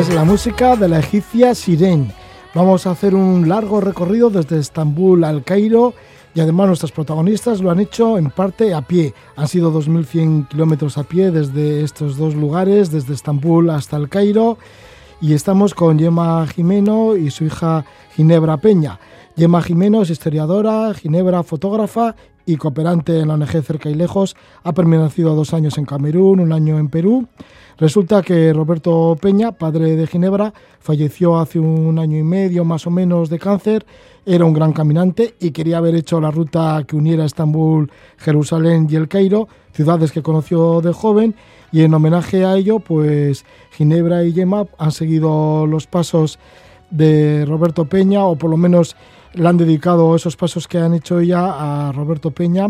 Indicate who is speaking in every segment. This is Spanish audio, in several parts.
Speaker 1: Es la música de la egipcia Siren. Vamos a hacer un largo recorrido desde Estambul al Cairo y además nuestros protagonistas lo han hecho en parte a pie. Han sido 2.100 kilómetros a pie desde estos dos lugares, desde Estambul hasta el Cairo. Y estamos con Yema Jimeno y su hija Ginebra Peña. Yema Jimeno es historiadora, Ginebra fotógrafa y cooperante en la ONG Cerca y Lejos. Ha permanecido dos años en Camerún, un año en Perú. Resulta que Roberto Peña, padre de Ginebra, falleció hace un año y medio más o menos de cáncer. Era un gran caminante y quería haber hecho la ruta que uniera Estambul, Jerusalén y el Cairo, ciudades que conoció de joven. Y en homenaje a ello, pues Ginebra y Yema han seguido los pasos de Roberto Peña, o por lo menos le han dedicado esos pasos que han hecho ella a Roberto Peña,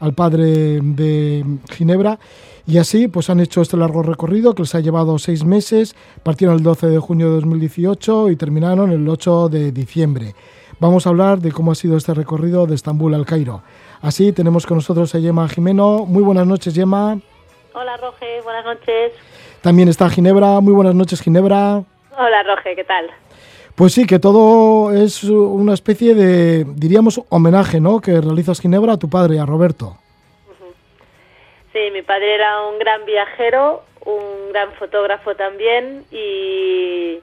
Speaker 1: al padre de Ginebra. Y así pues han hecho este largo recorrido que les ha llevado seis meses. Partieron el 12 de junio de 2018 y terminaron el 8 de diciembre. Vamos a hablar de cómo ha sido este recorrido de Estambul al Cairo. Así tenemos con nosotros a Yema Jimeno. Muy buenas noches, Yema.
Speaker 2: Hola, Roge, buenas noches.
Speaker 1: También está Ginebra. Muy buenas noches, Ginebra.
Speaker 2: Hola, Roge, ¿qué tal?
Speaker 1: Pues sí, que todo es una especie de, diríamos, homenaje, ¿no? Que realizas Ginebra a tu padre, a Roberto.
Speaker 2: Sí, mi padre era un gran viajero, un gran fotógrafo también y,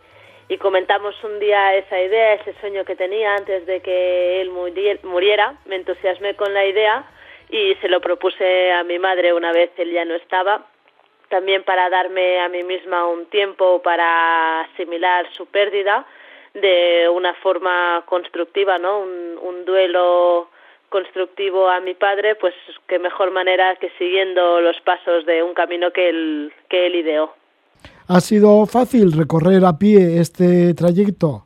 Speaker 2: y comentamos un día esa idea, ese sueño que tenía antes de que él muri- muriera. Me entusiasmé con la idea y se lo propuse a mi madre una vez él ya no estaba, también para darme a mí misma un tiempo para asimilar su pérdida de una forma constructiva, ¿no? Un, duelo constructivo a mi padre, pues qué mejor manera que siguiendo los pasos de un camino que que él ideó.
Speaker 1: ¿Ha sido fácil recorrer a pie este trayecto?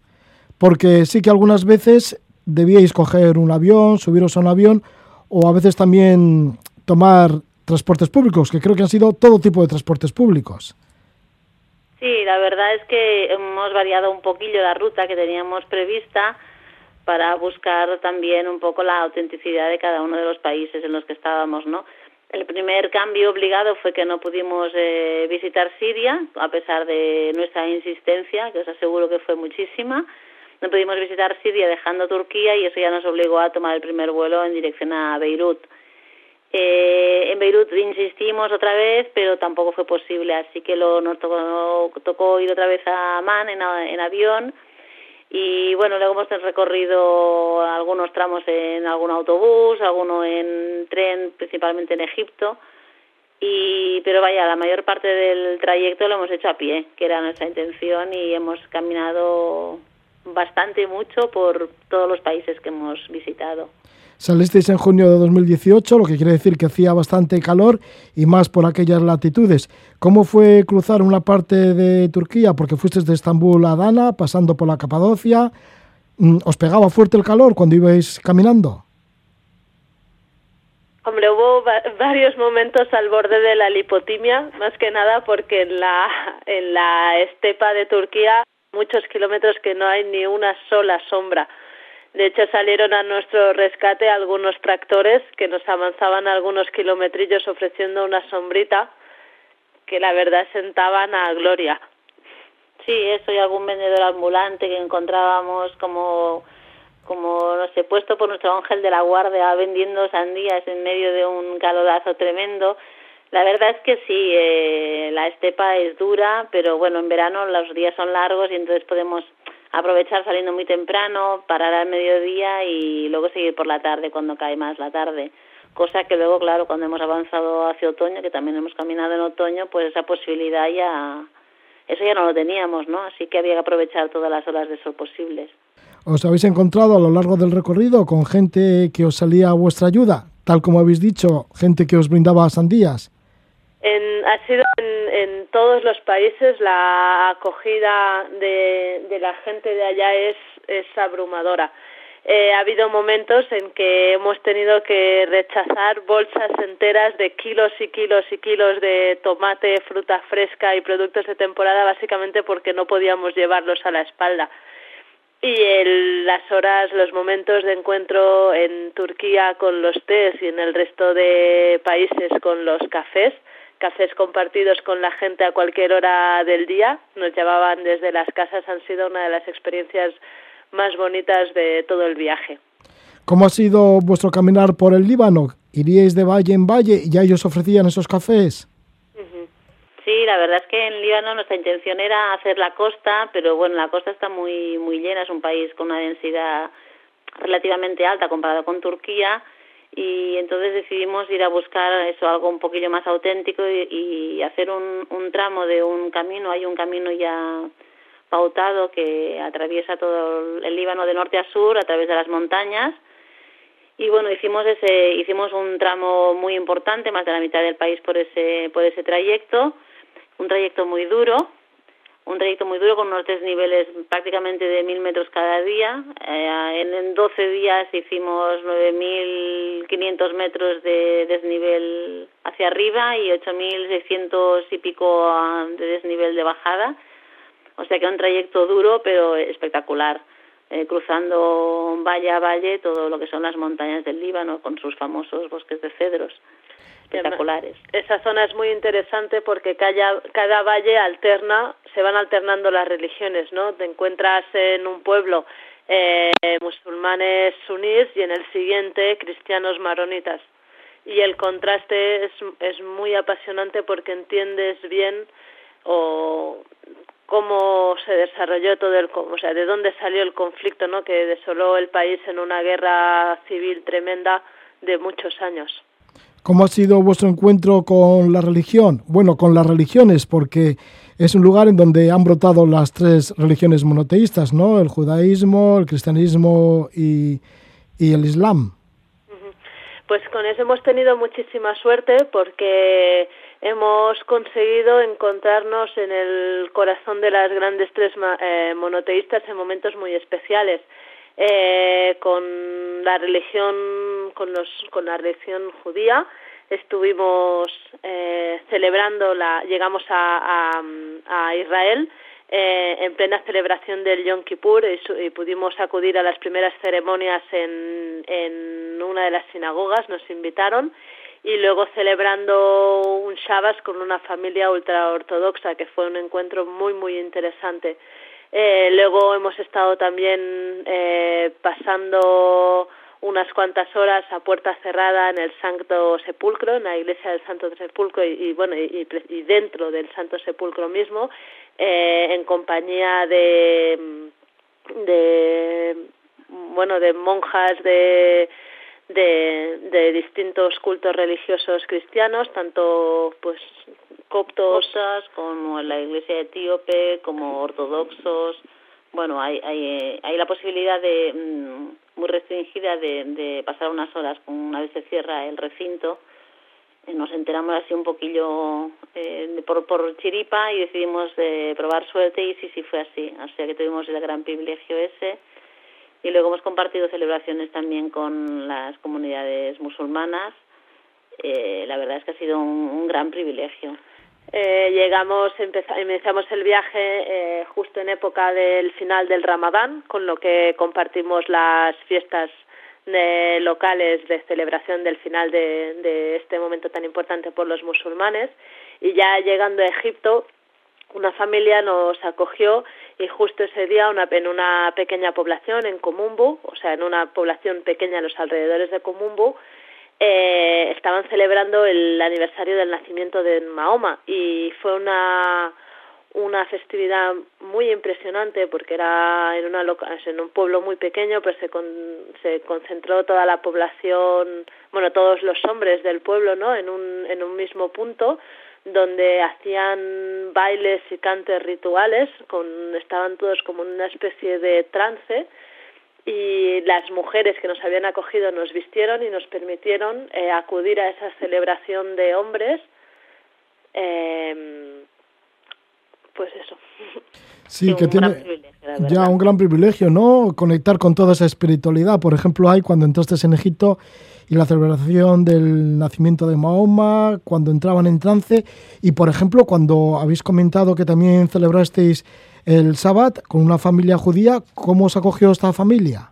Speaker 1: Porque sí que algunas veces debíais coger un avión, subiros a un avión o a veces también tomar transportes públicos, que creo que han sido todo tipo de transportes públicos.
Speaker 2: Sí, la verdad es que hemos variado un poquillo la ruta que teníamos prevista para buscar también un poco la autenticidad de cada uno de los países en los que estábamos, ¿no? El primer cambio obligado fue que no pudimos eh, visitar Siria, a pesar de nuestra insistencia, que os aseguro que fue muchísima. No pudimos visitar Siria dejando Turquía y eso ya nos obligó a tomar el primer vuelo en dirección a Beirut. Eh, en Beirut insistimos otra vez, pero tampoco fue posible, así que lo, nos tocó, tocó ir otra vez a Amán en, en avión y bueno, luego hemos recorrido algunos tramos en algún autobús, alguno en tren, principalmente en Egipto. Y, pero vaya, la mayor parte del trayecto lo hemos hecho a pie, que era nuestra intención, y hemos caminado bastante mucho por todos los países que hemos visitado.
Speaker 1: Salisteis en junio de 2018, lo que quiere decir que hacía bastante calor y más por aquellas latitudes. ¿Cómo fue cruzar una parte de Turquía? Porque fuisteis de Estambul a Adana, pasando por la Capadocia. Mm, ¿Os pegaba fuerte el calor cuando ibais caminando?
Speaker 3: Hombre, hubo varios momentos al borde de la lipotimia, más que nada porque en la, en la estepa de Turquía, muchos kilómetros que no hay ni una sola sombra de hecho, salieron a nuestro rescate algunos tractores que nos avanzaban algunos kilometrillos ofreciendo una sombrita que la verdad sentaban a gloria.
Speaker 2: Sí, eso y algún vendedor ambulante que encontrábamos como, como no sé, puesto por nuestro ángel de la guardia vendiendo sandías en medio de un calorazo tremendo. La verdad es que sí, eh, la estepa es dura, pero bueno, en verano los días son largos y entonces podemos aprovechar saliendo muy temprano, parar al mediodía y luego seguir por la tarde cuando cae más la tarde. Cosa que luego, claro, cuando hemos avanzado hacia otoño, que también hemos caminado en otoño, pues esa posibilidad ya, eso ya no lo teníamos, ¿no? Así que había que aprovechar todas las horas de sol posibles.
Speaker 1: ¿Os habéis encontrado a lo largo del recorrido con gente que os salía a vuestra ayuda? Tal como habéis dicho, gente que os brindaba sandías.
Speaker 3: En, ha sido en, todos los países la acogida de, la gente de allá es, es abrumadora. Eh, ha habido momentos en que hemos tenido que rechazar bolsas enteras de kilos y kilos y kilos de tomate, fruta fresca y productos de temporada básicamente porque no podíamos llevarlos a la espalda. Y el, las horas, los momentos de encuentro en Turquía con los tés y en el resto de países con los cafés, cafés compartidos con la gente a cualquier hora del día. Nos llevaban desde las casas, han sido una de las experiencias más bonitas de todo el viaje.
Speaker 1: ¿Cómo ha sido vuestro caminar por el Líbano? ¿Iríais de valle en valle y ya ellos ofrecían esos cafés?
Speaker 2: Sí, la verdad es que en Líbano nuestra intención era hacer la costa, pero bueno, la costa está muy muy llena, es un país con una densidad relativamente alta comparado con Turquía y entonces decidimos ir a buscar eso algo un poquillo más auténtico y, hacer un, un, tramo de un camino. Hay un camino ya pautado que atraviesa todo el Líbano de norte a sur a través de las montañas. Y bueno hicimos ese hicimos un tramo muy importante más de la mitad del país por ese por ese trayecto. Un trayecto muy duro un trayecto muy duro con unos desniveles prácticamente de mil metros cada día. Eh, en, 12 días hicimos 9.500 metros de desnivel hacia arriba y 8.600 y pico ah, de desnivel de bajada. O sea que un trayecto duro pero espectacular, eh, cruzando valle a valle todo lo que son las montañas del Líbano con sus famosos bosques de cedros espectaculares.
Speaker 3: Esa zona es muy interesante porque cada, cada valle alterna, se van alternando las religiones, ¿no? Te encuentras en un pueblo eh, musulmanes sunís y en el siguiente cristianos maronitas. Y el contraste es, es muy apasionante porque entiendes bien o cómo se desarrolló todo el, o sea, de dónde salió el conflicto, ¿no? Que desoló el país en una guerra civil tremenda de muchos años.
Speaker 1: ¿Cómo ha sido vuestro encuentro con la religión? Bueno, con las religiones, porque es un lugar en donde han brotado las tres religiones monoteístas, ¿no? El judaísmo, el cristianismo y, el islam.
Speaker 3: Pues con eso hemos tenido muchísima suerte porque hemos conseguido encontrarnos en el corazón de las grandes tres eh, monoteístas en momentos muy especiales. Eh, con la religión, con, los, con la religión judía, estuvimos eh, celebrando la, llegamos a, a, Israel eh, en plena celebración del Yom Kippur y, pudimos acudir a las primeras ceremonias en, en una de las sinagogas, nos invitaron y luego celebrando un Shabbat con una familia ultraortodoxa que fue un encuentro muy muy interesante. Eh, luego hemos estado también eh, pasando unas cuantas horas a puerta cerrada en el Santo Sepulcro, en la iglesia del Santo Sepulcro y, bueno y, y, dentro del Santo Sepulcro mismo, eh, en compañía de, de bueno de monjas de de, de distintos cultos religiosos cristianos, tanto pues
Speaker 2: coptos como la iglesia etíope, como ortodoxos. Bueno, hay, hay, hay la posibilidad de mm, muy restringida de, de pasar unas horas una vez se cierra el recinto nos enteramos así un poquillo eh, por, por chiripa y decidimos eh, probar suerte y sí, sí fue así. O sea que tuvimos el gran privilegio ese. Y luego hemos compartido celebraciones también con las comunidades musulmanas. Eh, la verdad es que ha sido un gran privilegio.
Speaker 3: Eh, llegamos, empezamos el viaje eh, justo en época del final del Ramadán, con lo que compartimos las fiestas de locales de celebración del final de, de este momento tan importante por los musulmanes. Y ya llegando a Egipto una familia nos acogió y justo ese día una, en una pequeña población en Comumbu, o sea, en una población pequeña en los alrededores de Comumbu, eh, estaban celebrando el aniversario del nacimiento de Mahoma y fue una una festividad muy impresionante porque era en una en un pueblo muy pequeño pero se se concentró toda la población bueno todos los hombres del pueblo no en un en un mismo punto donde hacían bailes y cantes rituales con estaban todos como en una especie de trance y las mujeres que nos habían acogido nos vistieron y nos permitieron eh, acudir a esa celebración de hombres eh, pues eso.
Speaker 1: Sí, que tiene ya un gran privilegio, ¿no? Conectar con toda esa espiritualidad. Por ejemplo, hay cuando entraste en Egipto y la celebración del nacimiento de Mahoma, cuando entraban en trance y, por ejemplo, cuando habéis comentado que también celebrasteis el Sabbat con una familia judía, ¿cómo os acogió esta familia?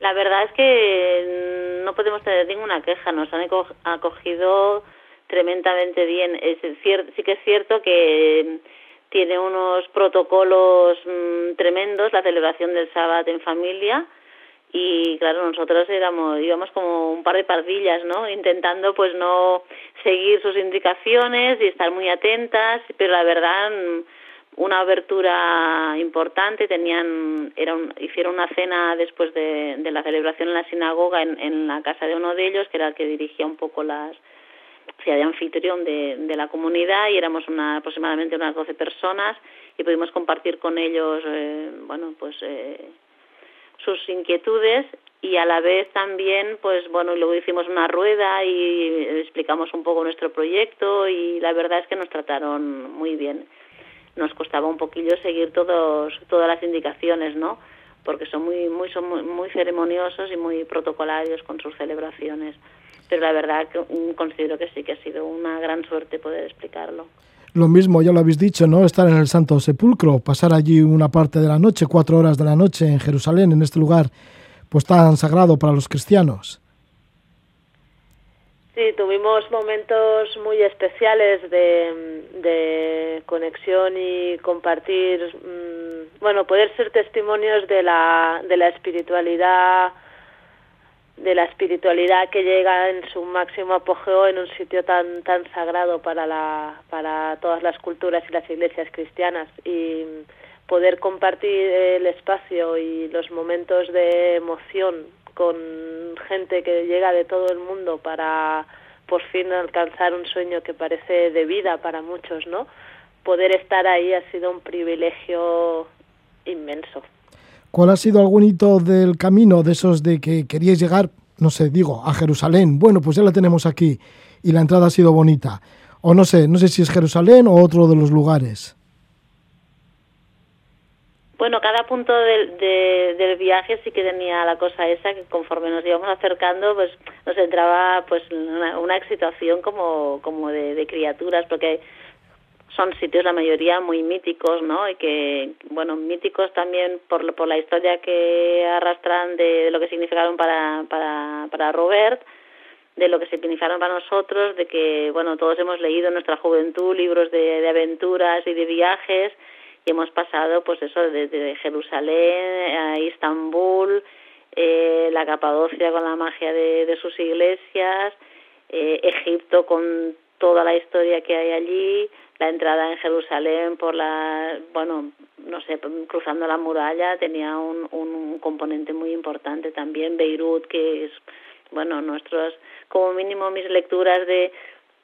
Speaker 2: La verdad es que no podemos tener ninguna queja, nos han acogido tremendamente bien. Es cierto, sí que es cierto que tiene unos protocolos mmm, tremendos la celebración del sábado en familia. Y claro nosotros éramos íbamos como un par de pardillas no intentando pues no seguir sus indicaciones y estar muy atentas. Pero la verdad una abertura importante tenían era un, hicieron una cena después de, de la celebración en la sinagoga en, en la casa de uno de ellos que era el que dirigía un poco las sea de anfitrión de, de la comunidad y éramos una, aproximadamente unas 12 personas y pudimos compartir con ellos, eh, bueno, pues eh, sus inquietudes y a la vez también, pues bueno, luego hicimos una rueda y explicamos un poco nuestro proyecto y la verdad es que nos trataron muy bien. Nos costaba un poquillo seguir todos, todas las indicaciones, ¿no? Porque son muy, muy, son muy, muy ceremoniosos y muy protocolarios con sus celebraciones pero la verdad que considero que sí que ha sido una gran suerte poder explicarlo.
Speaker 1: Lo mismo, ya lo habéis dicho, ¿no? Estar en el Santo Sepulcro, pasar allí una parte de la noche, cuatro horas de la noche en Jerusalén, en este lugar pues tan sagrado para los cristianos.
Speaker 3: Sí, tuvimos momentos muy especiales de, de conexión y compartir, mmm, bueno, poder ser testimonios de la, de la espiritualidad de la espiritualidad que llega en su máximo apogeo en un sitio tan tan sagrado para la para todas las culturas y las iglesias cristianas. Y poder compartir el espacio y los momentos de emoción con gente que llega de todo el mundo para por fin alcanzar un sueño que parece de vida para muchos, ¿no? Poder estar ahí ha sido un privilegio inmenso.
Speaker 1: ¿Cuál ha sido algún hito del camino de esos de que queríais llegar, no sé, digo, a Jerusalén? Bueno, pues ya la tenemos aquí y la entrada ha sido bonita. O no sé, no sé si es Jerusalén o otro de los lugares.
Speaker 2: Bueno, cada punto del, de, del viaje sí que tenía la cosa esa que conforme nos íbamos acercando, pues nos entraba pues una, una excitación como, como de, criaturas, porque son sitios la mayoría muy míticos, ¿no? Y que, bueno, míticos también por, por la historia que arrastran de, lo que significaron para, para, para Robert, de lo que significaron para nosotros, de que, bueno, todos hemos leído en nuestra juventud libros de aventuras y de viajes y hemos pasado, pues eso, desde Jerusalén a Istambul, eh, la Capadocia con la magia de, de sus iglesias, eh, Egipto con toda la historia que hay allí, la entrada en Jerusalén por la, bueno, no sé, cruzando la muralla tenía un, un componente muy importante también, Beirut, que es, bueno, nuestros, como mínimo mis lecturas de,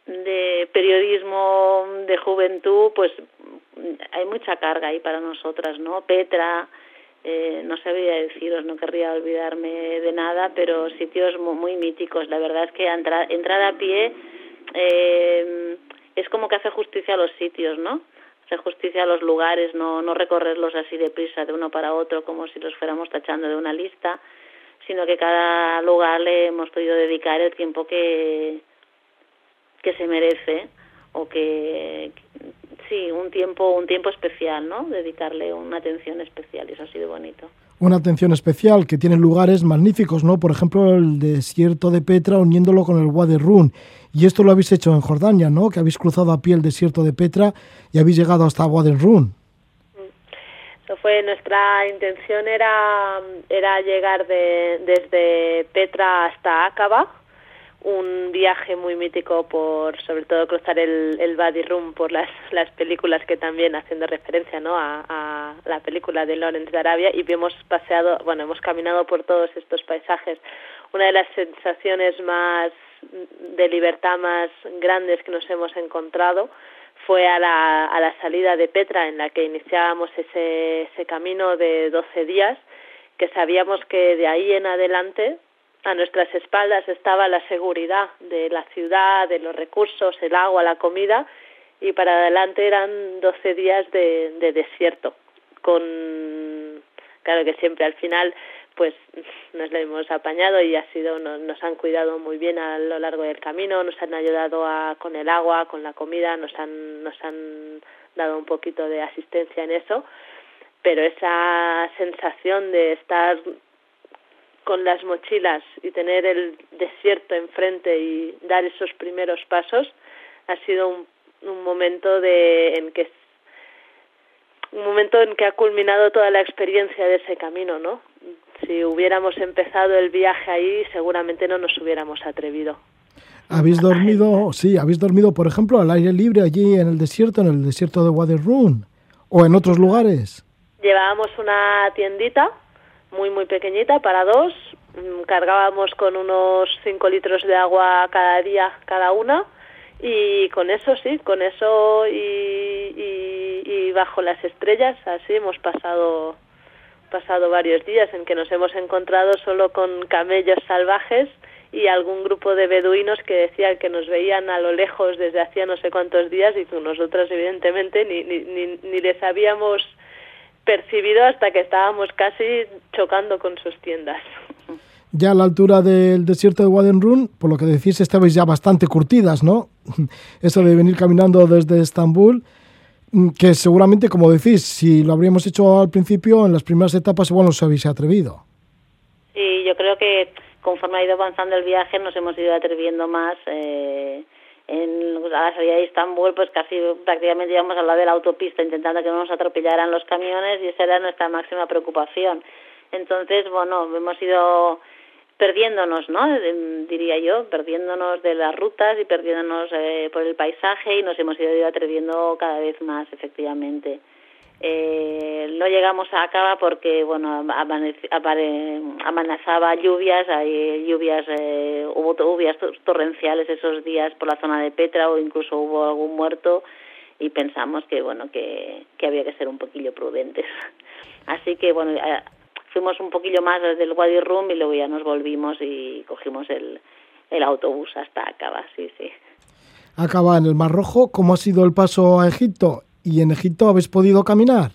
Speaker 2: de periodismo de juventud, pues hay mucha carga ahí para nosotras, ¿no? Petra, eh, no sabría deciros, no querría olvidarme de nada, pero sitios muy, muy míticos. La verdad es que entrar, entrar a pie eh, es como que hace justicia a los sitios, ¿no? Hace justicia a los lugares, no, no recorrerlos así deprisa de uno para otro como si los fuéramos tachando de una lista, sino que cada lugar le hemos podido dedicar el tiempo que, que se merece o que sí, un tiempo un tiempo especial, ¿no? Dedicarle una atención especial y eso ha sido bonito.
Speaker 1: Una atención especial que tiene lugares magníficos, ¿no? Por ejemplo, el desierto de Petra uniéndolo con el Wadi Run. Y esto lo habéis hecho en Jordania, ¿no? Que habéis cruzado a pie el desierto de Petra y habéis llegado hasta Wadi Run.
Speaker 3: Eso fue nuestra intención era era llegar de, desde Petra hasta Aqaba un viaje muy mítico por sobre todo cruzar el, el Body Room por las, las películas que también haciendo referencia ¿no? a, a la película de Lawrence de Arabia y hemos paseado, bueno, hemos caminado por todos estos paisajes. Una de las sensaciones más de libertad más grandes que nos hemos encontrado fue a la, a la salida de Petra en la que iniciábamos ese, ese camino de 12 días que sabíamos que de ahí en adelante a nuestras espaldas estaba la seguridad de la ciudad, de los recursos, el agua, la comida, y para adelante eran 12 días de, de desierto, con, claro que siempre al final pues nos lo hemos apañado y ha sido nos, nos han cuidado muy bien a lo largo del camino, nos han ayudado a, con el agua, con la comida, nos han nos han dado un poquito de asistencia en eso, pero esa sensación de estar con las mochilas y tener el desierto enfrente y dar esos primeros pasos ha sido un, un momento de en que un momento en que ha culminado toda la experiencia de ese camino, ¿no? Si hubiéramos empezado el viaje ahí, seguramente no nos hubiéramos atrevido.
Speaker 1: ¿Habéis dormido, sí, habéis dormido, por ejemplo, al aire libre allí en el desierto, en el desierto de Wadi Rum, o en otros lugares?
Speaker 3: Llevábamos una tiendita muy muy pequeñita para dos. Cargábamos con unos 5 litros de agua cada día cada una. Y con eso sí con eso y, y, y bajo las estrellas así hemos pasado pasado varios días en que nos hemos encontrado solo con camellos salvajes y algún grupo de beduinos que decían que nos veían a lo lejos desde hacía no sé cuántos días y que nosotras evidentemente ni, ni, ni, ni les habíamos percibido hasta que estábamos casi chocando con sus tiendas.
Speaker 1: Ya a la altura del desierto de Wadenrun, por lo que decís, estabais ya bastante curtidas, ¿no? Eso de venir caminando desde Estambul, que seguramente, como decís, si lo habríamos hecho al principio, en las primeras etapas, igual no os habéis atrevido.
Speaker 2: Sí, yo creo que conforme ha ido avanzando el viaje, nos hemos ido atreviendo más. Eh, en la salida de Estambul, pues casi prácticamente íbamos a hablar de la autopista, intentando que no nos atropellaran los camiones, y esa era nuestra máxima preocupación. Entonces, bueno, hemos ido perdiéndonos, ¿no? Diría yo, perdiéndonos de las rutas y perdiéndonos eh, por el paisaje y nos hemos ido atreviendo cada vez más, efectivamente. Eh, no llegamos a Acaba porque, bueno, amenazaba lluvias, hay lluvias, eh, hubo lluvias torrenciales esos días por la zona de Petra o incluso hubo algún muerto y pensamos que, bueno, que, había que ser un poquillo prudentes. Así que, bueno, fuimos un poquillo más desde el Wadi Rum y luego ya nos volvimos y cogimos el, el autobús hasta Acaba, sí, sí.
Speaker 1: Acaba en el Mar Rojo, ¿cómo ha sido el paso a Egipto? ¿Y en Egipto habéis podido caminar?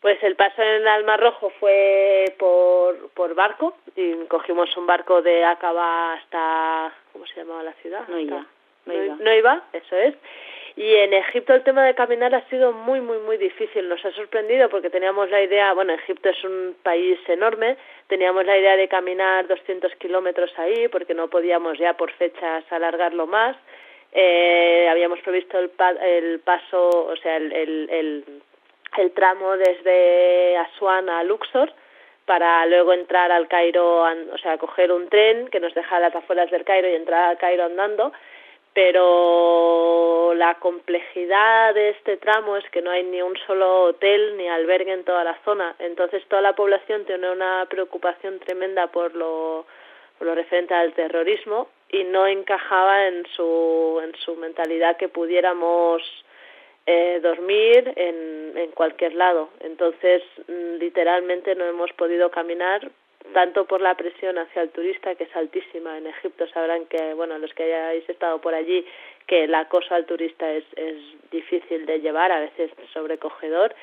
Speaker 3: Pues el paso en el Mar Rojo fue por, por barco y cogimos un barco de Acaba hasta, ¿cómo se llamaba la ciudad?
Speaker 2: Noiva.
Speaker 3: Noiva, Noiva eso es. Y en Egipto el tema de caminar ha sido muy, muy, muy difícil. Nos ha sorprendido porque teníamos la idea, bueno, Egipto es un país enorme, teníamos la idea de caminar 200 kilómetros ahí porque no podíamos ya por fechas alargarlo más. Eh, habíamos previsto el, pa el paso, o sea, el, el, el, tramo desde Asuán a Luxor para luego entrar al Cairo, o sea, coger un tren que nos dejara a las afueras del Cairo y entrar al Cairo andando pero la complejidad de este tramo es que no hay ni un solo hotel ni albergue en toda la zona. Entonces toda la población tiene una preocupación tremenda por lo, por lo referente al terrorismo y no encajaba en su, en su mentalidad que pudiéramos eh, dormir en, en cualquier lado. Entonces, mm, literalmente no hemos podido caminar tanto por la presión hacia el turista, que es altísima. En Egipto sabrán que, bueno, los que hayáis estado por allí, que el acoso al turista es, es difícil de llevar, a veces sobrecogedor,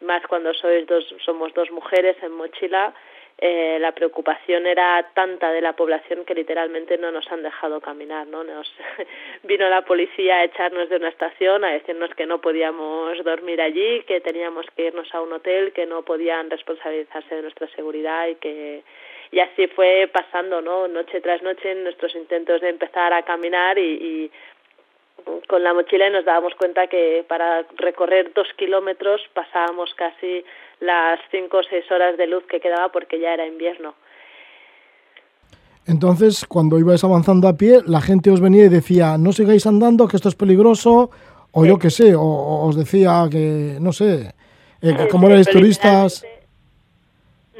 Speaker 3: más cuando sois dos, somos dos mujeres en mochila, eh, la preocupación era tanta de la población que literalmente no nos han dejado caminar, ¿no? Nos vino la policía a echarnos de una estación, a decirnos que no podíamos dormir allí, que teníamos que irnos a un hotel, que no podían responsabilizarse de nuestra seguridad y que y así fue pasando, ¿no? Noche tras noche en nuestros intentos de empezar a caminar y, y con la mochila y nos dábamos cuenta que para recorrer dos kilómetros pasábamos casi las cinco o seis horas de luz que quedaba porque ya era invierno.
Speaker 1: Entonces, cuando ibais avanzando a pie, la gente os venía y decía, no sigáis andando, que esto es peligroso, o yo qué sé, o, os decía que, no sé, eh, que como erais turistas...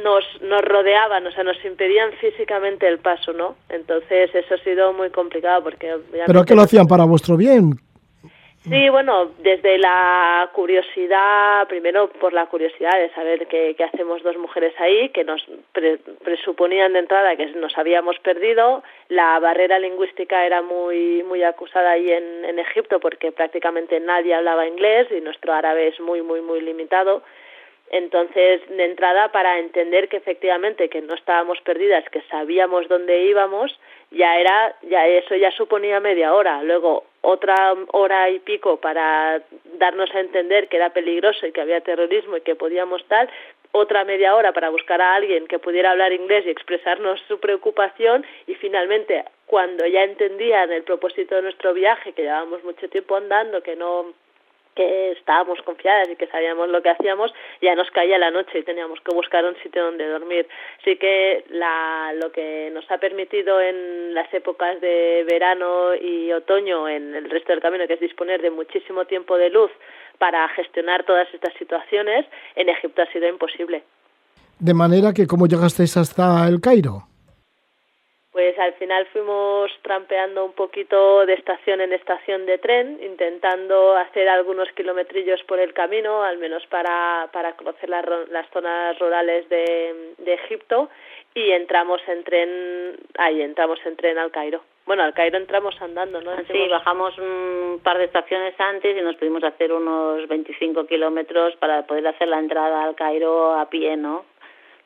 Speaker 3: Nos, nos rodeaban, o sea, nos impedían físicamente el paso, ¿no? Entonces eso ha sido muy complicado porque...
Speaker 1: ¿Pero qué lo hacían para vuestro bien?
Speaker 3: Sí, bueno, desde la curiosidad, primero por la curiosidad de saber qué, qué hacemos dos mujeres ahí, que nos pre presuponían de entrada que nos habíamos perdido. La barrera lingüística era muy, muy acusada ahí en, en Egipto porque prácticamente nadie hablaba inglés y nuestro árabe es muy, muy, muy limitado. Entonces, de entrada, para entender que efectivamente que no estábamos perdidas, que sabíamos dónde íbamos, ya era, ya eso ya suponía media hora. Luego, otra hora y pico para darnos a entender que era peligroso y que había terrorismo y que podíamos tal, otra media hora para buscar a alguien que pudiera hablar inglés y expresarnos su preocupación y finalmente cuando ya entendían el propósito de nuestro viaje, que llevábamos mucho tiempo andando, que no que estábamos confiadas y que sabíamos lo que hacíamos, ya nos caía la noche y teníamos que buscar un sitio donde dormir. Así que la, lo que nos ha permitido en las épocas de verano y otoño en el resto del camino, que es disponer de muchísimo tiempo de luz para gestionar todas estas situaciones, en Egipto ha sido imposible.
Speaker 1: De manera que, ¿cómo llegasteis hasta el Cairo?
Speaker 3: Pues al final fuimos trampeando un poquito de estación en estación de tren, intentando hacer algunos kilometrillos por el camino, al menos para, para conocer las, las zonas rurales de, de Egipto, y entramos en tren, ahí entramos en tren al Cairo. Bueno, al Cairo entramos andando, ¿no?
Speaker 2: Sí, bajamos un par de estaciones antes y nos pudimos hacer unos 25 kilómetros para poder hacer la entrada al Cairo a pie, ¿no?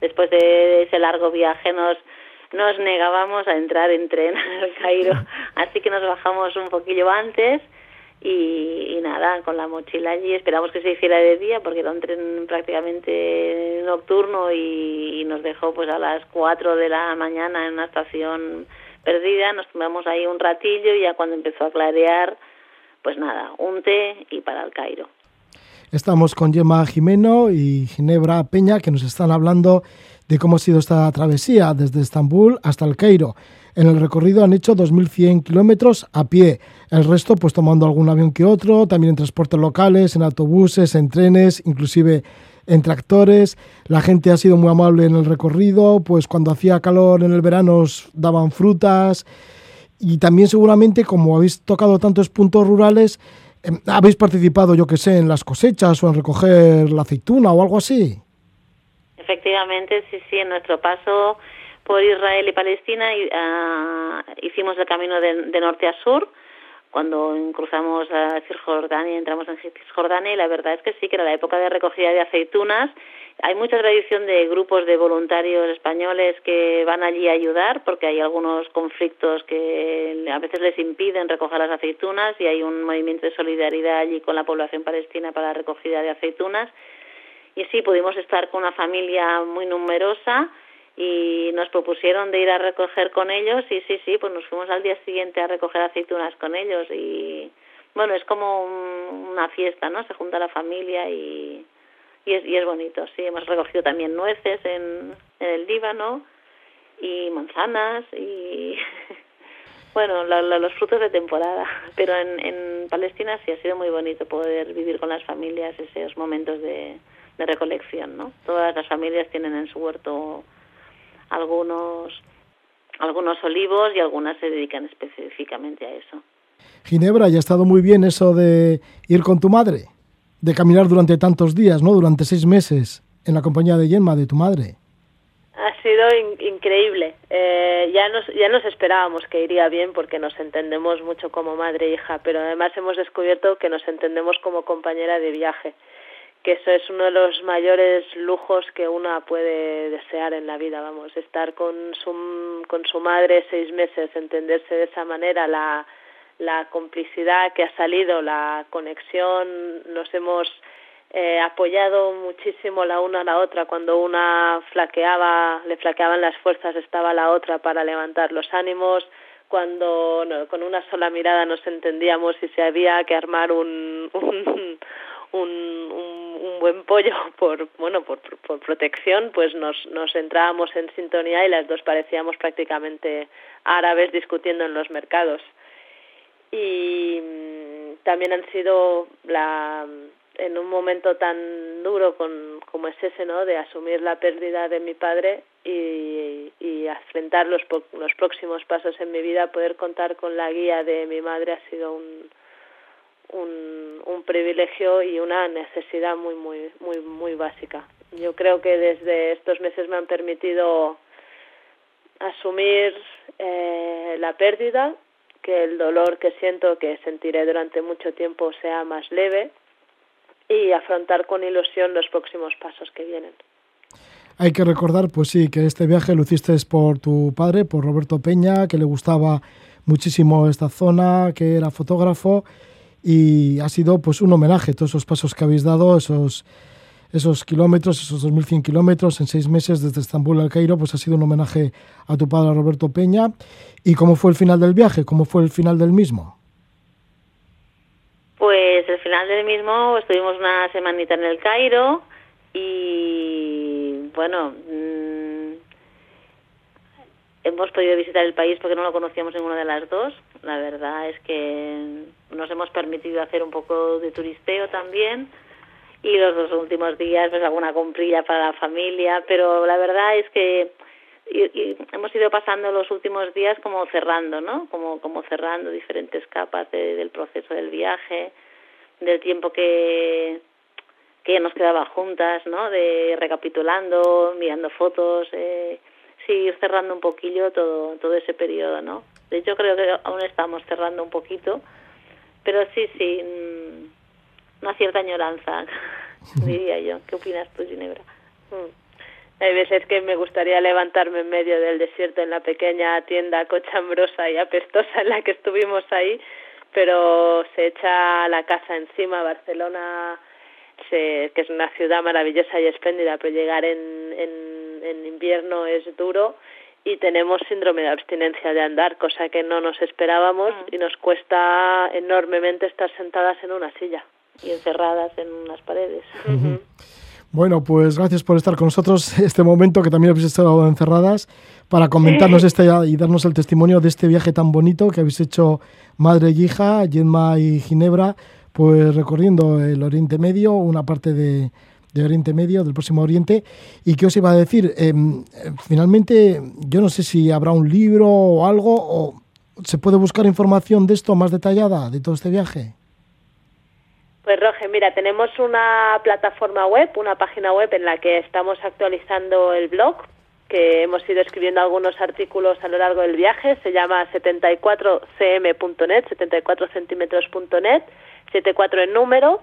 Speaker 2: Después de ese largo viaje nos nos negábamos a entrar en tren al Cairo, así que nos bajamos un poquillo antes y, y, nada, con la mochila allí. Esperamos que se hiciera de día porque era un tren prácticamente nocturno y, y nos dejó pues a las 4 de la mañana en una estación perdida, nos tomamos ahí un ratillo y ya cuando empezó a clarear, pues nada, un té y para el Cairo.
Speaker 1: Estamos con Gemma Jimeno y Ginebra Peña que nos están hablando de cómo ha sido esta travesía desde Estambul hasta el Cairo. En el recorrido han hecho 2.100 kilómetros a pie, el resto pues tomando algún avión que otro, también en transportes locales, en autobuses, en trenes, inclusive en tractores. La gente ha sido muy amable en el recorrido, pues cuando hacía calor en el verano os daban frutas y también seguramente como habéis tocado tantos puntos rurales, habéis participado, yo que sé, en las cosechas o en recoger la aceituna o algo así.
Speaker 2: Efectivamente, sí, sí, en nuestro paso por Israel y Palestina uh, hicimos el camino de, de, norte a sur, cuando cruzamos a Cisjordania y entramos en Cisjordania, y la verdad es que sí, que era la época de recogida de aceitunas. Hay mucha tradición de grupos de voluntarios españoles que van allí a ayudar, porque hay algunos conflictos que a veces les impiden recoger las aceitunas, y hay un movimiento de solidaridad allí con la población palestina para la recogida de aceitunas y sí, pudimos estar con una familia muy numerosa y nos propusieron de ir a recoger con ellos y sí, sí, pues nos fuimos al día siguiente a recoger aceitunas con ellos y bueno, es como un, una fiesta, ¿no? Se junta la familia y, y, es, y es bonito, sí, hemos recogido también nueces en, en el Líbano y manzanas y bueno, la, la, los frutos de temporada, pero en, en Palestina sí ha sido muy bonito poder vivir con las familias esos momentos de, de recolección, ¿no? Todas las familias tienen en su huerto algunos algunos olivos y algunas se dedican específicamente a eso.
Speaker 1: Ginebra, ¿ya ha estado muy bien eso de ir con tu madre? De caminar durante tantos días, ¿no? Durante seis meses en la compañía de Gemma, de tu madre.
Speaker 3: Ha sido increíble. Eh, ya, nos, ya nos esperábamos que iría bien porque nos entendemos mucho como madre e hija, pero además hemos descubierto que nos entendemos como compañera de viaje, que eso es uno de los mayores lujos que una puede desear en la vida, vamos, estar con su, con su madre seis meses, entenderse de esa manera, la, la complicidad que ha salido, la conexión, nos hemos eh, apoyado muchísimo la una a la otra. Cuando una flaqueaba, le flaqueaban las fuerzas, estaba la otra para levantar los ánimos. Cuando con una sola mirada nos entendíamos y si había que armar un, un, un, un buen pollo por bueno por, por protección, pues nos, nos entrábamos en sintonía y las dos parecíamos prácticamente árabes discutiendo en los mercados y mm, también han sido la en un momento tan duro con, como es ese, ¿no? De asumir la pérdida de mi padre y, y afrontar los, los próximos pasos en mi vida, poder contar con la guía de mi madre ha sido un, un, un privilegio y una necesidad muy, muy, muy, muy básica. Yo creo que desde estos meses me han permitido asumir eh, la pérdida que el dolor que siento, que sentiré durante mucho tiempo, sea más leve y afrontar con ilusión los próximos pasos que vienen.
Speaker 1: Hay que recordar, pues sí, que este viaje lo hiciste por tu padre, por Roberto Peña, que le gustaba muchísimo esta zona, que era fotógrafo y ha sido pues un homenaje todos esos pasos que habéis dado, esos esos kilómetros, esos 2.100 kilómetros en seis meses desde Estambul al Cairo, pues ha sido un homenaje a tu padre Roberto Peña. ¿Y cómo fue el final del viaje? ¿Cómo fue el final del mismo?
Speaker 2: Pues el final del mismo, estuvimos una semanita en el Cairo y bueno, mmm, hemos podido visitar el país porque no lo conocíamos ninguna de las dos. La verdad es que nos hemos permitido hacer un poco de turisteo también y los dos últimos días pues alguna comprilla para la familia, pero la verdad es que y, hemos ido pasando los últimos días como cerrando, ¿no? Como, como cerrando diferentes capas del proceso del viaje, del tiempo que, que nos quedaba juntas, ¿no? De recapitulando, mirando fotos, eh, sí, ir cerrando un poquillo todo, todo ese periodo, ¿no? De hecho, creo que aún estamos cerrando un poquito, pero sí, sí, mm, una cierta añoranza, diría yo. ¿Qué opinas tú, Ginebra?
Speaker 3: Mm. Hay veces que me gustaría levantarme en medio del desierto en la pequeña tienda cochambrosa y apestosa en la que estuvimos ahí, pero se echa la casa encima. Barcelona, se, que es una ciudad maravillosa y espléndida, pero llegar en, en, en invierno es duro y tenemos síndrome de abstinencia de andar, cosa que no nos esperábamos mm. y nos cuesta enormemente estar sentadas en una silla
Speaker 2: y encerradas en unas paredes.
Speaker 1: Bueno, pues gracias por estar con nosotros este momento que también habéis estado encerradas para comentarnos este y darnos el testimonio de este viaje tan bonito que habéis hecho madre y hija, Yenma y Ginebra, pues recorriendo el Oriente Medio, una parte de, Oriente Medio, del próximo Oriente. ¿Y qué os iba a decir? Em, finalmente, yo no sé si habrá un libro o algo, o se puede buscar información de esto más detallada, de todo este viaje.
Speaker 3: Pues Roge, mira, tenemos una plataforma web, una página web en la que estamos actualizando el blog, que hemos ido escribiendo algunos artículos a lo largo del viaje, se llama 74cm.net, 74centímetros.net, 74 en número,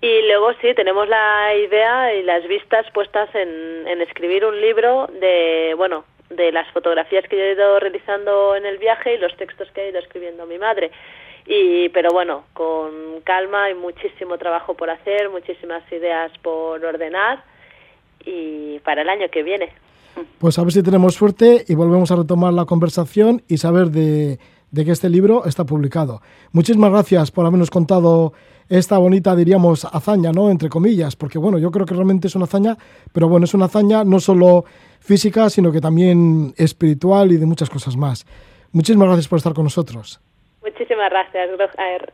Speaker 3: y luego sí, tenemos la idea y las vistas puestas en, en escribir un libro de, bueno, de las fotografías que yo he ido realizando en el viaje y los textos que ha ido escribiendo mi madre. Y, pero bueno, con calma hay muchísimo trabajo por hacer, muchísimas ideas por ordenar y para el año que viene.
Speaker 1: Pues a ver si tenemos suerte y volvemos a retomar la conversación y saber de, de que este libro está publicado. Muchísimas gracias por habernos contado esta bonita, diríamos, hazaña, ¿no? Entre comillas, porque bueno, yo creo que realmente es una hazaña, pero bueno, es una hazaña no solo física, sino que también espiritual y de muchas cosas más. Muchísimas gracias por estar con nosotros.
Speaker 3: Muchísimas gracias,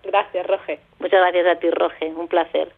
Speaker 3: gracias, Roge.
Speaker 2: Muchas gracias a ti, Roge. Un placer.